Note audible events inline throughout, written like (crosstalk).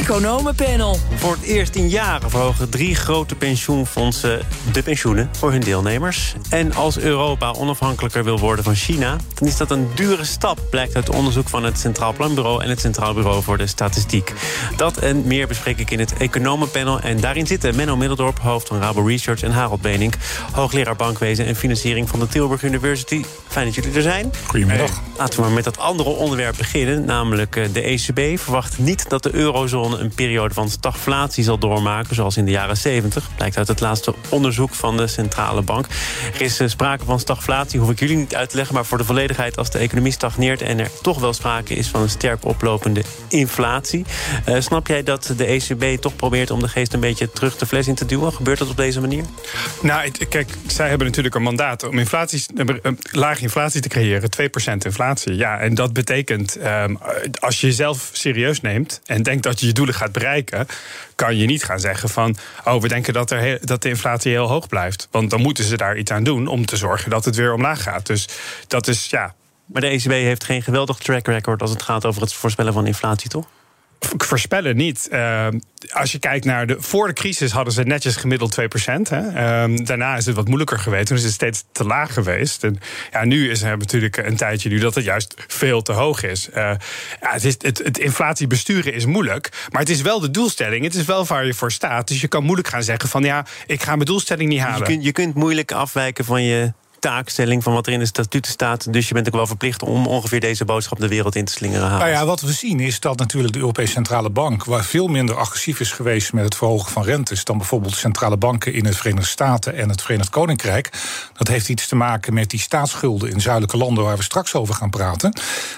Economenpanel. Voor het eerst in jaren verhogen drie grote pensioenfondsen de pensioenen voor hun deelnemers. En als Europa onafhankelijker wil worden van China, dan is dat een dure stap, blijkt uit onderzoek van het Centraal Planbureau en het Centraal Bureau voor de Statistiek. Dat en meer bespreek ik in het Economenpanel. En daarin zitten Menno Middeldorp, hoofd van Rabo Research, en Harold Benink, hoogleraar bankwezen en financiering van de Tilburg University. Fijn dat jullie er zijn. Goedemiddag. Laten we maar met dat andere onderwerp beginnen, namelijk eh, de ECB verwacht niet dat de eurozone een periode van stagflatie zal doormaken, zoals in de jaren 70. Blijkt uit het laatste onderzoek van de centrale bank. Er is eh, sprake van stagflatie, hoef ik jullie niet uit te leggen, maar voor de volledigheid, als de economie stagneert en er toch wel sprake is van een sterk oplopende inflatie. Uh, snap jij dat de ECB toch probeert om de geest een beetje terug de fles in te duwen? Gebeurt dat op deze manier? Nou, kijk, zij hebben natuurlijk een mandaat om inflatie, lage inflatie te creëren, 2% inflatie. Ja, en dat betekent, um, als je jezelf serieus neemt en denkt dat je je doelen gaat bereiken, kan je niet gaan zeggen van, oh, we denken dat, er dat de inflatie heel hoog blijft. Want dan moeten ze daar iets aan doen om te zorgen dat het weer omlaag gaat. Dus dat is, ja. Maar de ECB heeft geen geweldig track record als het gaat over het voorspellen van inflatie, toch? Voorspellen niet. Uh, als je kijkt naar de. Voor de crisis hadden ze netjes gemiddeld 2%. Hè. Uh, daarna is het wat moeilijker geweest. Toen is het steeds te laag geweest. En ja, nu is er natuurlijk een tijdje nu dat het juist veel te hoog is. Uh, ja, het, is het, het inflatie besturen is moeilijk. Maar het is wel de doelstelling. Het is wel waar je voor staat. Dus je kan moeilijk gaan zeggen van ja, ik ga mijn doelstelling niet halen. Je kunt, je kunt moeilijk afwijken van je taakstelling van wat er in de statuten staat. Dus je bent ook wel verplicht om ongeveer deze boodschap de wereld in te slingeren. Nou ja, wat we zien is dat natuurlijk de Europese Centrale Bank, waar veel minder agressief is geweest met het verhogen van rentes dan bijvoorbeeld centrale banken in het Verenigde Staten en het Verenigd Koninkrijk. Dat heeft iets te maken met die staatsschulden in zuidelijke landen waar we straks over gaan praten.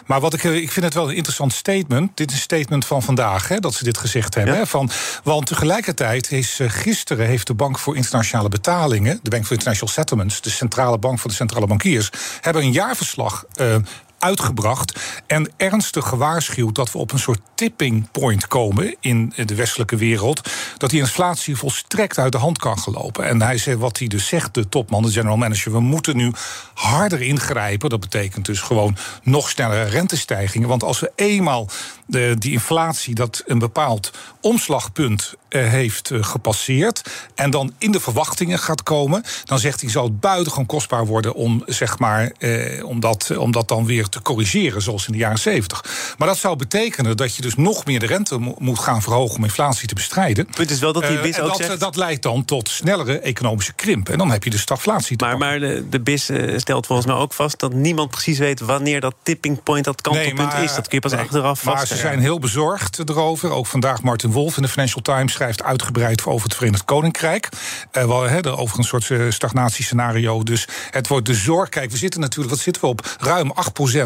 Maar wat ik, eh, ik vind het wel een interessant statement. Dit is een statement van vandaag, hè, dat ze dit gezegd hebben. van, want tegelijkertijd is eh, gisteren heeft de Bank voor Internationale Betalingen, de Bank for International Settlements, de centrale bank van de centrale bankiers, hebben een jaarverslag uh, uitgebracht en ernstig gewaarschuwd dat we op een soort tipping point komen in de westelijke wereld. Dat die inflatie volstrekt uit de hand kan gelopen. En hij zei wat hij dus zegt, de topman, de general manager, we moeten nu harder ingrijpen. Dat betekent dus gewoon nog snellere rentestijgingen. Want als we eenmaal de, die inflatie dat een bepaald omslagpunt eh, heeft eh, gepasseerd en dan in de verwachtingen gaat komen, dan zegt hij zal het buitengewoon kostbaar worden om zeg maar eh, om, dat, om dat dan weer te corrigeren zoals in de jaren 70. Maar dat zou betekenen dat je dus nog meer de rente moet gaan verhogen om inflatie te bestrijden. Het punt is wel dat die BIS ook dat, zegt... dat leidt dan tot snellere economische krimp en dan heb je de stagflatie. maar, maar de, de BIS stelt volgens mij ook vast dat niemand precies weet wanneer dat tipping point, dat kantelpunt nee, is. Dat kun je pas nee, achteraf vaststellen. Maar ze zijn heel bezorgd erover. Ook vandaag Martin Wolf in de Financial Times schrijft uitgebreid over het Verenigd Koninkrijk. Uh, wel, he, over een soort stagnatiescenario. Dus het wordt de zorg. Kijk, we zitten natuurlijk, wat zitten we op? Ruim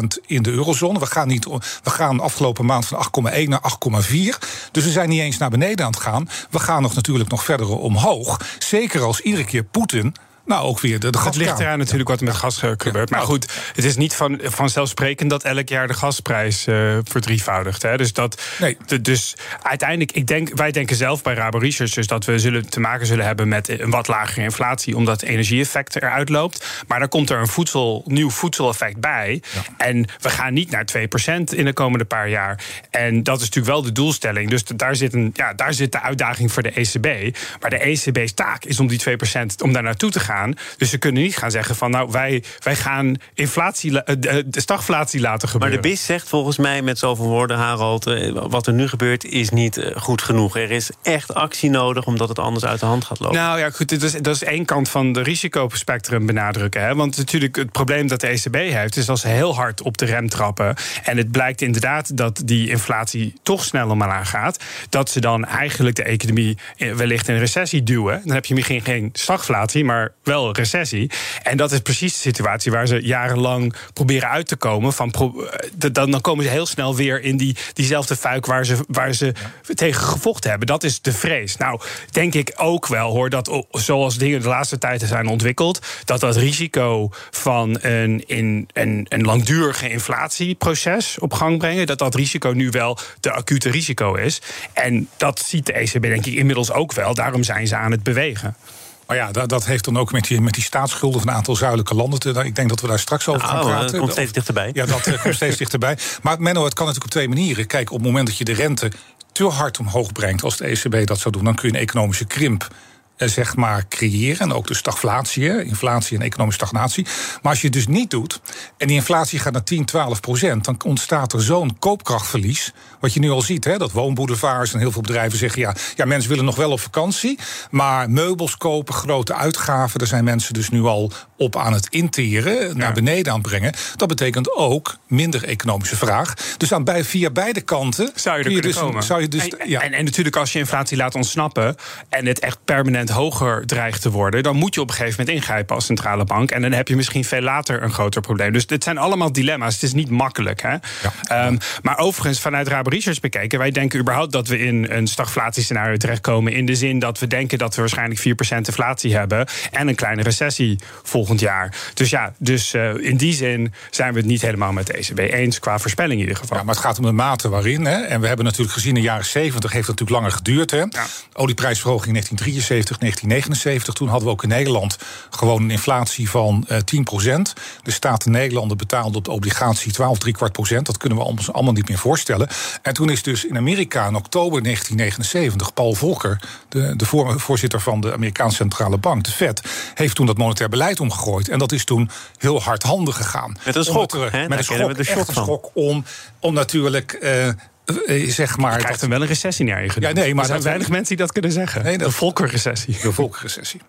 8% in de eurozone. We gaan, niet, we gaan afgelopen maand van 8,1 naar 8,4. Dus we zijn niet eens naar beneden aan het gaan. We gaan nog natuurlijk nog verder omhoog. Zeker als iedere keer Poetin nou, ook weer de, de Het ligt eraan natuurlijk wat er met gas gebeurt. Maar goed, het is niet van, vanzelfsprekend dat elk jaar de gasprijs uh, verdrievoudigt. Hè. Dus, dat, nee. de, dus uiteindelijk, ik denk, wij denken zelf bij Rabo Research dus dat we zullen te maken zullen hebben met een wat lagere inflatie, omdat het energieeffect eruit loopt. Maar dan komt er een voedsel, nieuw voedseleffect bij. En we gaan niet naar 2% in de komende paar jaar. En dat is natuurlijk wel de doelstelling. Dus daar zit, een, ja, daar zit de uitdaging voor de ECB. Maar de ECB's taak is om die 2% om daar naartoe te gaan. Dus ze kunnen niet gaan zeggen van nou wij, wij gaan inflatie, eh, de stagflatie laten gebeuren. Maar de BIS zegt volgens mij met zoveel woorden, Harold, eh, wat er nu gebeurt is niet eh, goed genoeg. Er is echt actie nodig omdat het anders uit de hand gaat lopen. Nou ja, goed, dat is, dat is één kant van de risicospectrum benadrukken. Hè? Want natuurlijk het probleem dat de ECB heeft, is als ze heel hard op de rem trappen. En het blijkt inderdaad dat die inflatie toch sneller maar gaat. Dat ze dan eigenlijk de economie wellicht in recessie duwen. Dan heb je misschien geen stagflatie, maar wel recessie. En dat is precies de situatie waar ze jarenlang proberen uit te komen. Van dan, dan komen ze heel snel weer in die, diezelfde fuik waar ze, waar ze tegen gevochten hebben. Dat is de vrees. Nou, denk ik ook wel hoor, dat zoals dingen de laatste tijd zijn ontwikkeld, dat dat risico van een, in, een, een langdurige inflatieproces op gang brengen, dat dat risico nu wel de acute risico is. En dat ziet de ECB denk ik inmiddels ook wel. Daarom zijn ze aan het bewegen. Maar ja, dat, dat, heeft dan ook met die, met die staatsschulden van een aantal zuidelijke landen te Ik denk dat we daar straks over gaan nou, praten. Dat komt steeds dichterbij. Ja, dat uh, komt steeds (laughs) dichterbij. Maar Menno, het kan natuurlijk op twee manieren. Kijk, op het moment dat je de rente te hard omhoog brengt, als de ECB dat zou doen, dan kun je een economische krimp eh, zeg maar, creëren. En ook de stagflatie, inflatie en economische stagnatie. Maar als je het dus niet doet en die inflatie gaat naar 10, 12 procent... dan ontstaat er zo'n koopkrachtverlies. Wat je nu al ziet, hè, dat woonboulevards en heel veel bedrijven zeggen... Ja, ja, mensen willen nog wel op vakantie, maar meubels kopen, grote uitgaven... daar zijn mensen dus nu al op aan het interen, naar beneden aan het brengen. Dat betekent ook minder economische vraag. Dus aan bij, via beide kanten zou je er kunnen dus, komen. Zou je dus, en, ja. en, en natuurlijk als je inflatie laat ontsnappen... en het echt permanent hoger dreigt te worden, dan moet je op een gegeven moment ingrijpen als centrale bank. En dan heb je misschien veel later een groter probleem. Dus dit zijn allemaal dilemma's. Het is niet makkelijk. Hè? Ehm, maar overigens, vanuit Rabo Research bekeken, wij denken überhaupt dat we in een stagflatiescenario terechtkomen. In de zin dat we denken dat we waarschijnlijk 4% inflatie hebben. En een kleine recessie volgend jaar. Dus ja, dus uh, in die zin zijn we het niet helemaal met de ECB eens qua voorspelling in ieder geval. Ja, maar het gaat om de mate waarin. Hè? En we hebben natuurlijk gezien in de jaren 70 heeft het natuurlijk langer geduurd. Hè? Ja. Olieprijsverhoging 1973, 1979. Toen hadden we ook in Nederland gewoon een inflatie van uh, 10% De Staten Nederlanden betaalden op de obligatie 12, 3 kwart procent. Dat kunnen we ons allemaal niet meer voorstellen. En toen is dus in Amerika in oktober 1979 Paul Volcker, de, de voorzitter van de Amerikaanse Centrale Bank, de Fed, heeft toen dat monetair beleid omgegooid. En dat is toen heel hardhandig gegaan. Met een schok. Met een schok, de schok, een schok om, om natuurlijk. Uh, zeg maar. Je krijgt hem wel een recessie naar je Ja, nee, maar er zijn weinig mensen die dat kunnen zeggen. Nee, de volkerrecessie. De volkerrecessie.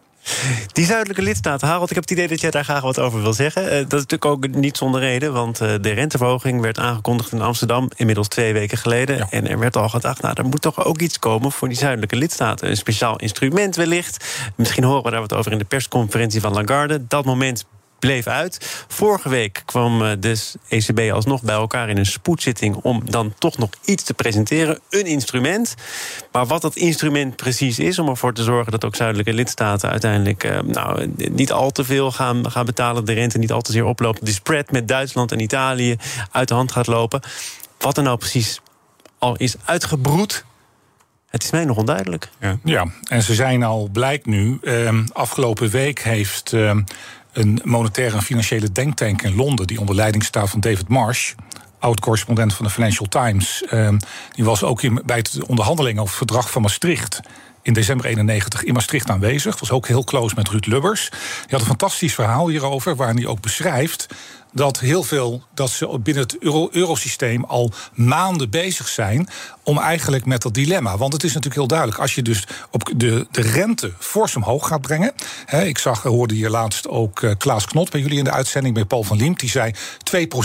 Die zuidelijke lidstaten, Harold, ik heb het idee dat jij daar graag wat over wil zeggen. Uh, dat is natuurlijk ook niet zonder reden, want uh, de renteverhoging werd aangekondigd in Amsterdam inmiddels twee weken geleden. En er werd al gedacht, nou, er moet toch ook iets komen voor die zuidelijke lidstaten. Een speciaal instrument wellicht. Misschien horen we daar wat over in de persconferentie van Lagarde. Dat moment bleef uit. Vorige week kwam eh, dus ECB alsnog bij elkaar in een spoedzitting om dan toch nog iets te presenteren. Een instrument. Maar wat dat instrument precies is, om ervoor te zorgen dat ook zuidelijke lidstaten uiteindelijk eh, nou, niet al te veel gaan, gaan betalen, de rente niet al te zeer oploopt, de spread met Duitsland en Italië uit de hand gaat lopen. Wat er nou precies al is uitgebroed, het is mij nog onduidelijk. Ja, ja. en ze zijn al, blijkt nu. Uh, afgelopen week heeft uh, een monetaire en financiële denktank in Londen, die onder leiding staat van David Marsh, oud-correspondent van de Financial Times. Uh, die was ook in, bij de onderhandelingen over het verdrag van Maastricht in december 91 in Maastricht aanwezig. Was ook heel close met Ruud Lubbers. Die had een fantastisch verhaal hierover, waarin hij ook beschrijft dat heel veel dat ze binnen het euro eurosysteem al maanden bezig zijn om eigenlijk met dat dilemma. Want het is natuurlijk heel duidelijk, als je dus op de, de rente fors omhoog gaat brengen. Hè, ik zag, hoorde hier laatst ook uh, Klaas Knot bij jullie in de uitzending, bij Paul van Liemt. Die zei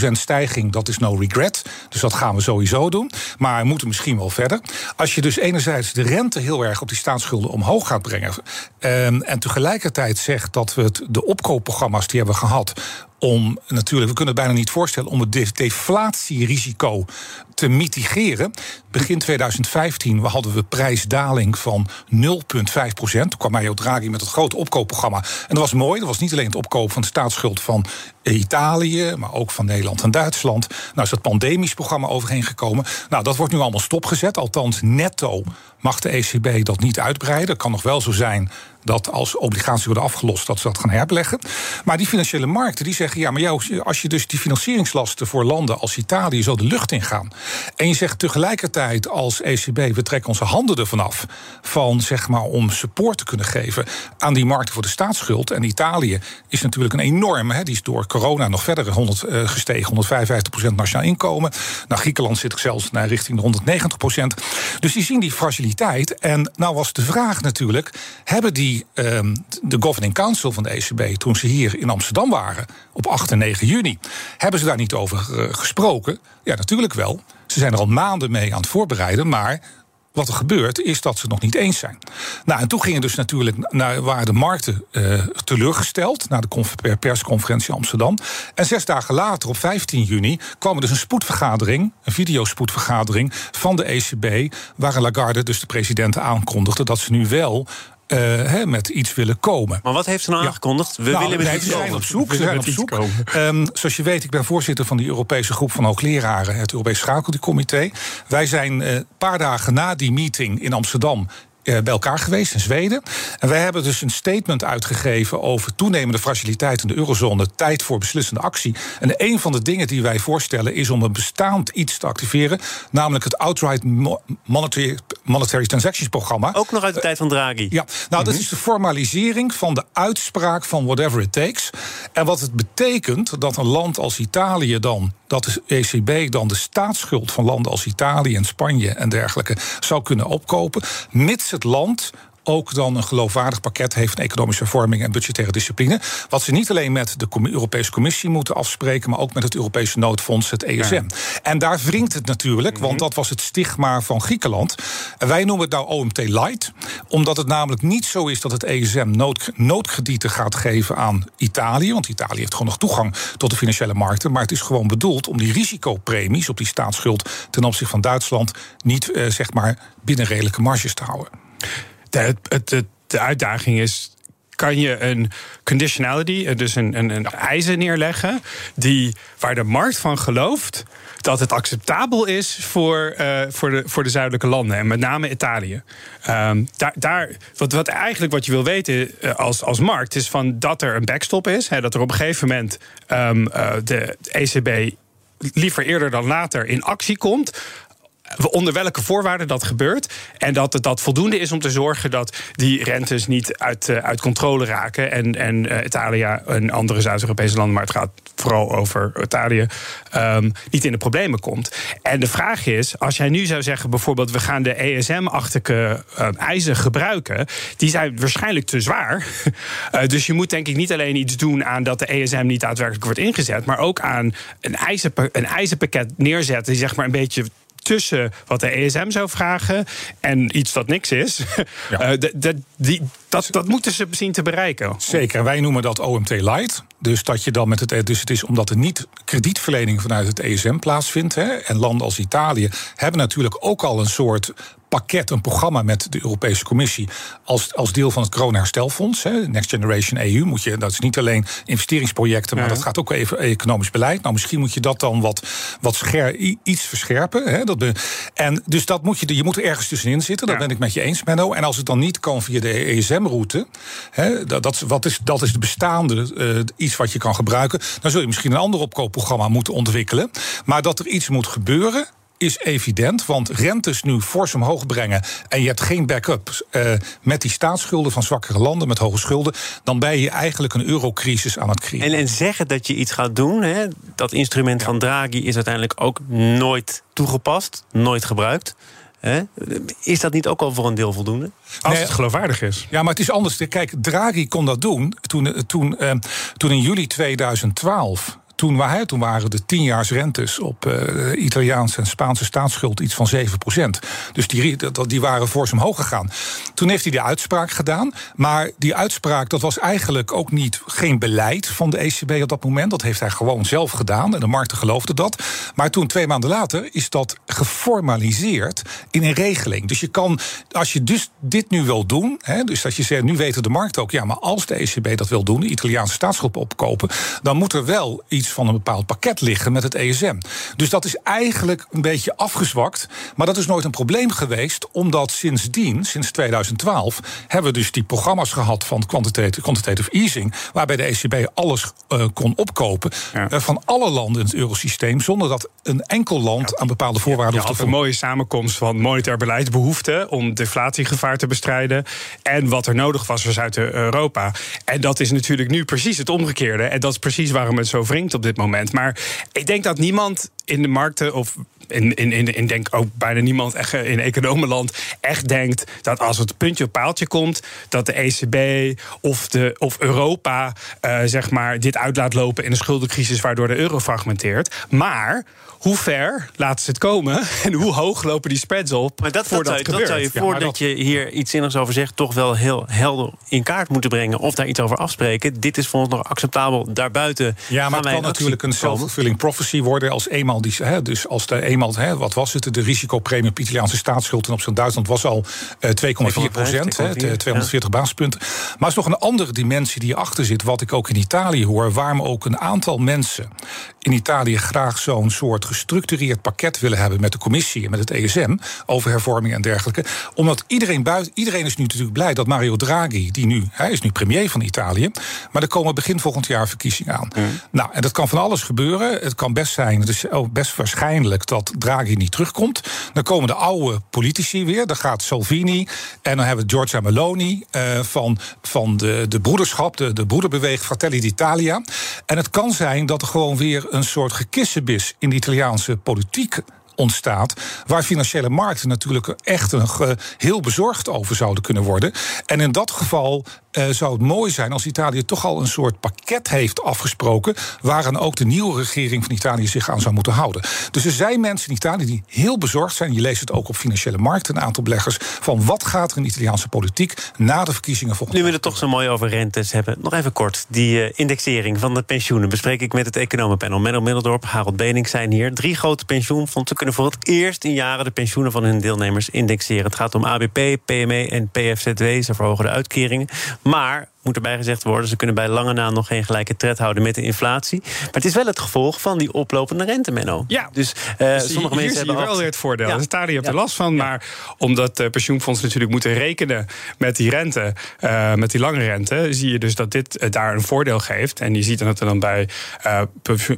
2% stijging, dat is no regret. Dus dat gaan we sowieso doen. Maar we moeten misschien wel verder. Als je dus enerzijds de rente heel erg op die staatsschulden omhoog gaat brengen. Um, en tegelijkertijd zegt dat we het, de opkoopprogramma's die hebben gehad om natuurlijk, we kunnen het bijna niet voorstellen, om het deflatierisico te mitigeren. Begin 2015 hadden we prijsdaling van 0,5 procent. Toen kwam Mario Draghi met het grote opkoopprogramma. En dat was mooi. Dat was niet alleen het opkoop van de staatsschuld van Italië, maar ook van Nederland en Duitsland. Nou is dat pandemisch programma overheen gekomen. Nou, dat wordt nu allemaal stopgezet. Althans, netto mag de ECB dat niet uitbreiden. Het kan nog wel zo zijn dat als obligaties worden afgelost, dat ze dat gaan herbeleggen. Maar die financiële markten die zeggen: ja, maar jou, als je dus die financieringslasten voor landen als Italië zo de lucht ingaan. En je zegt tegelijkertijd als ECB: we trekken onze handen ervan af. Van zeg maar om support te kunnen geven aan die markten voor de staatsschuld. En Italië is natuurlijk een enorme, hè, die is door corona nog verder 100, uh, gestegen, 155% nationaal inkomen. Nou, Griekenland zit zelfs naar richting de 190% Dus die zien die fragiliteit. En nou was de vraag natuurlijk: hebben die Ehm, de Governing Council van de ECB, toen ze hier in Amsterdam waren op 8 en 9 juni, hebben ze daar niet over eh, gesproken? Ja, natuurlijk wel. Ze zijn er al maanden mee aan het voorbereiden, maar wat er gebeurt, is dat ze het nog niet eens zijn. Nou, en toen gingen dus natuurlijk naar, waren de markten uh, teleurgesteld na de persconferentie Amsterdam. En zes dagen later, op 15 juni, kwam er dus een spoedvergadering, een videospoedvergadering van de ECB, waar Lagarde, dus de president, aankondigde dat ze nu wel uh, met iets willen komen. Maar wat heeft ze nou aangekondigd? We nou, willen met iets op zoek. We zijn op zoek. Um, zoals je weet, ik ben voorzitter van die Europese groep van hoogleraren, het Europees Schakelcomité. Wij zijn een uh, paar dagen na die meeting in Amsterdam eh, bij elkaar geweest in Zweden. En wij hebben dus een statement uitgegeven over toenemende fragiliteit in de eurozone, tijd voor beslissende actie. En een van de dingen die wij voorstellen is om een bestaand iets te activeren, namelijk het Outright Monetary, Monetary Transactions programma. Ook nog uit de tijd van Draghi. Ja, nou, dat mhm. is de formalisering van de uitspraak van whatever it takes. En wat het betekent dat een land als Italië dan dat de ECB dan de staatsschuld van landen als Italië en Spanje en dergelijke zou kunnen opkopen, mits het land ook dan een geloofwaardig pakket heeft van economische hervorming en budgettaire discipline. Wat ze niet alleen met de Europese Commissie moeten afspreken, maar ook met het Europese noodfonds, het ESM. En daar wringt het natuurlijk, mhm. want dat was het stigma van Griekenland. En wij noemen het nou OMT Light, omdat het namelijk niet zo is dat het ESM nood, noodkredieten gaat geven aan Italië. Want Italië heeft gewoon nog toegang tot de financiële markten. Maar het is gewoon bedoeld om die risicopremies op die staatsschuld ten opzichte van Duitsland niet eh, zeg maar binnen redelijke marges te houden de, het, de uitdaging is kan je een conditionality, eh, dus een, een, een eisen neerleggen, die, waar de markt van gelooft dat het acceptabel is voor, uh, voor, de, voor de zuidelijke landen, en met name Italië. Um, daar, daar, wat, wat eigenlijk wat je wil weten uh, als, als markt, is van dat er een backstop is, hè, dat er op een gegeven moment um, uh, de ECB liever eerder dan later in actie komt onder welke voorwaarden dat gebeurt. En dat het dat voldoende is om te zorgen dat die rentes niet uit, uh, uit controle raken. En, en uh, Italië en andere Zuid-Europese landen, maar het gaat vooral over Italië, um, niet in de problemen komt. En de vraag is, als jij nu zou zeggen, bijvoorbeeld, we gaan de ESM-achtige uh, eisen gebruiken, die zijn waarschijnlijk te zwaar. uh, (laughs) dus je moet denk ik niet alleen iets doen aan dat de ESM niet daadwerkelijk wordt ingezet, maar ook aan een, eisen, een eisenpakket neerzetten die zeg maar een beetje tussen wat de ESM zou vragen en iets dat niks is. (laughs) Ja. Uh, die, dat, dat moeten ze zien te bereiken. Zeker, wij noemen dat OMT Light. Dus dat je dan met het. Dus het is omdat er niet kredietverlening vanuit het ESM plaatsvindt. Hè, en landen als Italië hebben natuurlijk ook al een soort pakket, een programma met de Europese Commissie als, als deel van het corona-herstelfonds. Next Generation EU moet je, dat is niet alleen investeringsprojecten, maar dat gaat ook even economisch beleid. Nou, misschien moet je dat dan wat, wat scher, iets verscherpen. Hè? Dat be, en dus dat moet je, je moet er ergens tussenin zitten, dat ben ik met je eens, Menno. En als het dan niet kan via de ESM-route, dat, dat, wat is, dat is de bestaande uh, iets wat je kan gebruiken, dan zul je misschien een ander opkoopprogramma moeten ontwikkelen. Maar dat er iets moet gebeuren is evident, want rentes nu fors omhoog brengen en je hebt geen backup uh, met die staatsschulden van zwakkere landen met hoge schulden, dan ben je eigenlijk een eurocrisis aan het creëren. En, en zeggen dat je iets gaat doen, hè, dat instrument van Draghi is uiteindelijk ook nooit toegepast, nooit gebruikt. Hè? Is dat niet ook al voor een deel voldoende? Als het geloofwaardig is. Ja, maar het is anders. Kijk, Draghi kon dat doen toen, toen, uh, toen in juli 2012 toen, toen waren de tienjaarsrentes op uh, Italiaanse en Spaanse staatsschuld iets van 7 Dus die, die waren fors omhoog gegaan. Toen heeft hij de uitspraak gedaan. Maar die uitspraak, dat was eigenlijk ook niet geen beleid van de ECB op dat moment. Dat heeft hij gewoon zelf gedaan. En de markten geloofden dat. Maar toen, twee maanden later, is dat geformaliseerd in een regeling. Dus je kan, als je dus dit nu wil doen, hè, dus dat je zegt, nu weten de markt ook, ja, maar als de ECB dat wil doen, de Italiaanse staatsschuld opkopen, dan moet er wel iets van een bepaald pakket liggen met het ESM. Dus dat is eigenlijk een beetje afgezwakt. Maar dat is nooit een probleem geweest, omdat sindsdien, sinds 2012, hebben we dus die programma's gehad van quantitative, quantitative easing, waarbij de ECB alles uh, kon opkopen ja. uh, van alle landen in het eurosysteem, zonder dat een enkel land ja, aan bepaalde voorwaarden ja, hoeft te een mooie samenkomst van monetair beleidsbehoeften om deflatiegevaar te bestrijden en wat er nodig was voor Zuid-Europa. En dat is natuurlijk nu precies het omgekeerde. En dat is precies waarom het zo wringt op dit moment. Maar ik denk dat niemand in de markten of in, in, in, in denk ook bijna niemand echt in economenland echt denkt dat als het puntje op paaltje komt, dat de ECB of, de, of Europa uh, zeg maar dit uit laat lopen in een schuldencrisis waardoor de euro fragmenteert. Maar hoe ver laten ze het komen (laughs) en hoe hoog lopen die spreads op? Maar dat, dat, zou, dat zou je voordat je hier iets zinnigs over zegt, toch wel heel helder in kaart moeten brengen of daar iets over afspreken. Dit is voor ons nog acceptabel. Daarbuiten. Ja, maar het kan natuurlijk een self-fulfilling prophecy worden als eenmaal die. Hè, dus als de hè, wat was het? De risicopremie op Italiaanse staatsschuld ten opzichte van Duitsland was al uh, 2,4 procent, 240 ja. basispunten. Maar er is nog een andere dimensie die achter zit, wat ik ook in Italië hoor, waarom ook een aantal mensen in Italië graag zo'n soort gestructureerd pakket willen hebben met de commissie en met het ESM over hervorming en dergelijke. Omdat iedereen buiten, iedereen is nu natuurlijk blij dat Mario Draghi, die nu, hij is nu premier van Italië, maar er komen begin volgend jaar verkiezingen aan. Nou, en dat kan van alles gebeuren. Het kan best zijn, het is ook best waarschijnlijk dat Draghi niet terugkomt. Dan komen de oude politici weer. Dan gaat Salvini en dan hebben we Giorgia Meloni uh, van, van de, de broederschap, de, de broederbeweging Fratelli d'Italia. En het kan zijn dat er gewoon weer een soort gekissenbis in de Italiaanse politiek ontstaat. Waar financiële markten natuurlijk echt een, heel bezorgd over zouden kunnen worden. En in dat geval uh, zou het mooi zijn als Italië toch al een soort pakket heeft afgesproken. waaraan ook de nieuwe regering van Italië zich aan zou moeten houden. Dus er zijn mensen in Italië die heel bezorgd zijn. Je leest het ook op financiële markten, een aantal beleggers. van wat gaat er in de Italiaanse politiek na de verkiezingen volgende Nu we het toch zo mooi over rentes hebben. Nog even kort. Die uh, indexering van de pensioenen bespreek ik met het economenpanel. Menno Middeldorp, Harold Bening zijn hier. Drie grote pensioenfondsen kunnen voor het eerst in jaren de pensioenen van hun deelnemers indexeren. Het gaat om ABP, PME en PFZW. Ze verhogen de uitkeringen. Maar moet erbij gezegd worden, ze kunnen bij lange na nog geen gelijke tred houden met de inflatie. Maar het is wel het gevolg van die oplopende rente, Menno. Ja, dus, uh, sommige mensen hebben wel weer het voordeel. Ja. Daar hebt er last van, maar omdat uh, pensioenfondsen natuurlijk moeten rekenen met die rente, uh, met die lange rente, zie je dus dat dit daar een voordeel geeft. En je ziet dat er dan bij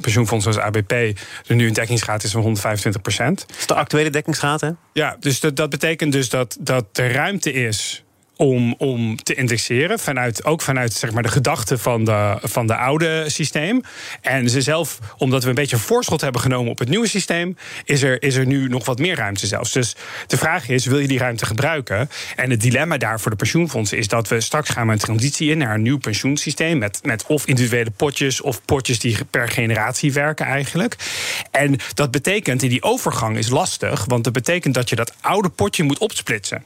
pensioenfondsen zoals ABP er nu een dekkingsgraad is van 125 procent. Dat is de actuele dekkingsgraad, hè? Ja, dus dat, dat betekent dus dat, dat er ruimte is om, om te indexeren. Vanuit, ook vanuit zeg maar, de gedachte van de, van de oude systeem. En ze zelf, omdat we een beetje voorschot hebben genomen op het nieuwe systeem, is er, is er nu nog wat meer ruimte zelfs. Dus de vraag is: wil je die ruimte gebruiken? En het dilemma daar voor de pensioenfondsen is dat we straks gaan met een transitie in naar een nieuw pensioensysteem. Met, met of individuele potjes of potjes die per generatie werken eigenlijk. En dat betekent, in die overgang is lastig, want dat betekent dat je dat oude potje moet opsplitsen.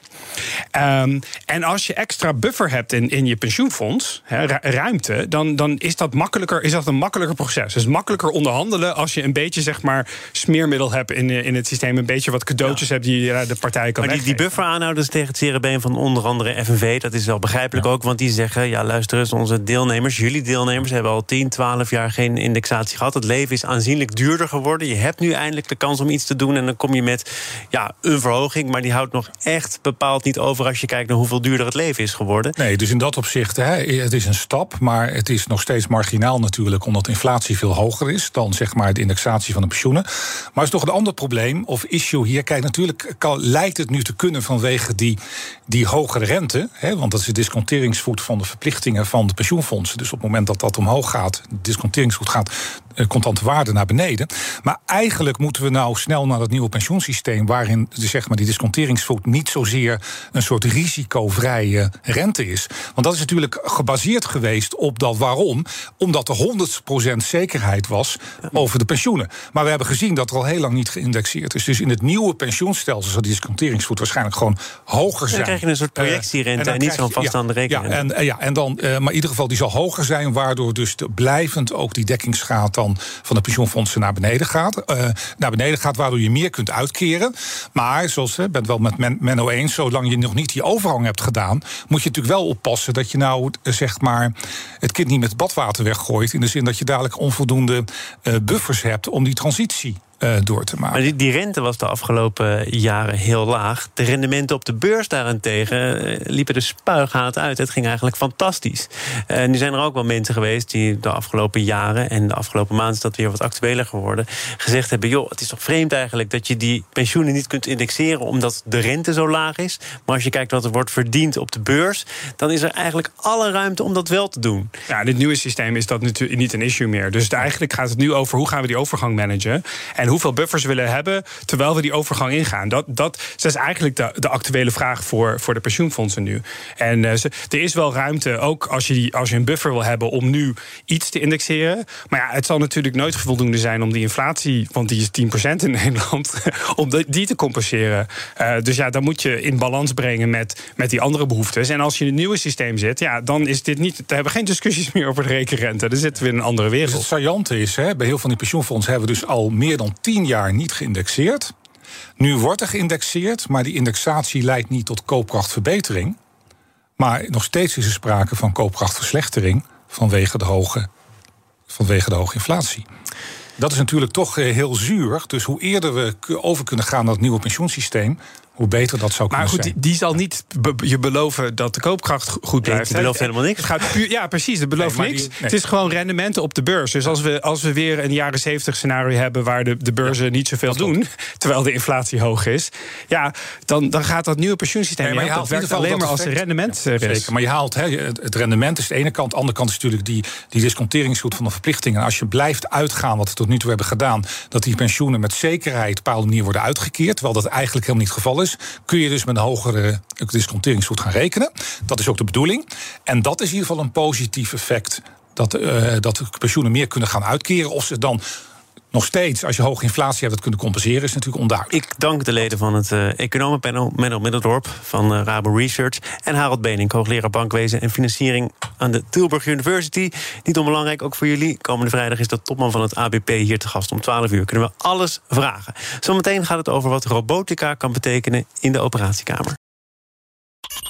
Um, en en als je extra buffer hebt in, in je pensioenfonds, ruimte, dan, dan is dat makkelijker, is dat een makkelijker proces. Dus makkelijker onderhandelen als je een beetje zeg maar smeermiddel hebt in, in het systeem, een beetje wat cadeautjes hebt die de partij kan Maar die, die buffer aanhouders tegen het cerebeen van onder andere FNV, dat is wel begrijpelijk ook, want die zeggen, ja luister eens, onze deelnemers, jullie deelnemers hebben al 10, 12 jaar geen indexatie gehad. Het leven is aanzienlijk duurder geworden. Je hebt nu eindelijk de kans om iets te doen en dan kom je met ja, een verhoging, maar die houdt nog echt bepaald niet over als je kijkt naar hoeveel duurder het leven is geworden. Nee, dus in dat opzicht, hè, het is een stap, maar het is nog steeds marginaal natuurlijk, omdat inflatie veel hoger is dan zeg maar de indexatie van de pensioenen. Maar er is nog een ander probleem of issue hier. Kijk, natuurlijk kan, lijkt het nu te kunnen vanwege die, die hogere rente, hè, want dat is de disconteringsvoet van de verplichtingen van de pensioenfondsen. Dus op het moment dat dat omhoog gaat, de disconteringsvoet gaat, contante waarde naar beneden. Maar eigenlijk moeten we nou snel naar dat nieuwe pensioensysteem, waarin zeg maar, die disconteringsvoet niet zozeer een soort risicovrije rente is. Want dat is natuurlijk gebaseerd geweest op dat waarom? Omdat er 100% zekerheid was over de pensioenen. Maar we hebben gezien dat er al heel lang niet geïndexeerd is. Dus in het nieuwe pensioenstelsel zal die disconteringsvoet waarschijnlijk gewoon hoger zijn. Dan krijg je een soort projectierente uh, en, niet zo'n vaststaande rekening. Ja, en, ja, en dan, uh, maar in ieder geval die zal hoger zijn, waardoor dus blijvend ook die dekkingsgraad van de pensioenfondsen naar beneden gaat. Uh, naar beneden gaat, waardoor je meer kunt uitkeren. Maar, zoals ik ben het wel met Menno eens, zolang je nog niet die overgang hebt gedaan, moet je natuurlijk wel oppassen dat je nou eh, zeg maar het kind niet met badwater weggooit. In de zin dat je dadelijk onvoldoende buffers hebt om die transitie uh, door te maken. Maar die, die, rente was de afgelopen jaren heel laag. De rendementen op de beurs daarentegen uh, liepen de spuigaat uit. Het ging eigenlijk fantastisch. En nu zijn er ook wel mensen geweest die de afgelopen jaren... en de afgelopen maanden is dat weer wat actueler geworden... gezegd hebben, joh, het is toch vreemd eigenlijk... dat je die pensioenen niet kunt indexeren omdat de rente zo laag is. Maar als je kijkt wat er wordt verdiend op de beurs... dan is er eigenlijk alle ruimte om dat wel te doen. Ja, in dit nieuwe systeem is dat natuurlijk niet een issue meer. Dus eigenlijk gaat het nu over hoe gaan we die overgang managen... en hoeveel buffers willen hebben terwijl we die overgang ingaan. Dat, dat, is eigenlijk de, de actuele vraag voor, voor de pensioenfondsen nu. En er is wel ruimte, ook als je, die, als je een buffer wil hebben, om nu iets te indexeren. Maar ja, het zal natuurlijk nooit voldoende zijn om die inflatie, want die is 10% in (laughs) Nederland, om die te compenseren. dus ja, dan moet je in balans brengen met, met die andere behoeftes. En als je in het nieuwe systeem zit, ja, dan is dit niet. We hebben geen discussies (laughs) meer over de rekenrente. Dan zitten we in een andere wereld. Dus het saillante is, hè, bij heel veel van die pensioenfondsen hebben we dus al meer dan tien jaar niet geïndexeerd. Nu wordt er geïndexeerd, maar die indexatie leidt niet tot koopkrachtverbetering. Maar nog steeds is er sprake van koopkrachtverslechtering vanwege de hoge, vanwege de hoge inflatie. Dat is natuurlijk toch eh, heel zuur. Dus hoe eerder we over kunnen gaan naar het nieuwe pensioensysteem, hoe beter dat zou kunnen zijn. Maar goed, die, zal niet je beloven dat de koopkracht goed blijft. Nee, belooft helemaal niks. Het gaat puur, ja, precies, het belooft niks. Het is gewoon rendementen op de beurs. Dus als we, als we weer een jaren 70 scenario hebben... waar de, de beurzen niet zoveel doen, (laughs) terwijl de inflatie hoog is... ja, dan, dan gaat dat nieuwe pensioensysteem... Nee, maar je haalt werkt alleen maar als rendement Zeker, maar je haalt het rendement is de ene kant. De andere kant is natuurlijk die, die disconteringsgoed van de verplichtingen. En als je blijft uitgaan, wat we tot nu toe hebben gedaan... dat die pensioenen met zekerheid op een bepaalde manier worden uitgekeerd... terwijl dat eigenlijk helemaal niet het geval is kun je dus met een hogere disconteringsgoed gaan rekenen. Dat is ook de bedoeling. En dat is in ieder geval een positief effect. Dat, uh, dat de pensioenen meer kunnen gaan uitkeren. Of ze dan nog steeds, als je hoge inflatie hebt, dat kunnen compenseren, is natuurlijk onduidelijk. Ik dank de leden van het uh, economenpanel, Menno Middeldorp van uh, Rabo Research en Harold Benink, hoogleraar bankwezen en financiering aan de Tilburg University. Niet onbelangrijk, ook voor jullie. Komende vrijdag is de topman van het ABP hier te gast. Om 12 uur kunnen we alles vragen. Zometeen gaat het over wat robotica kan betekenen in de operatiekamer.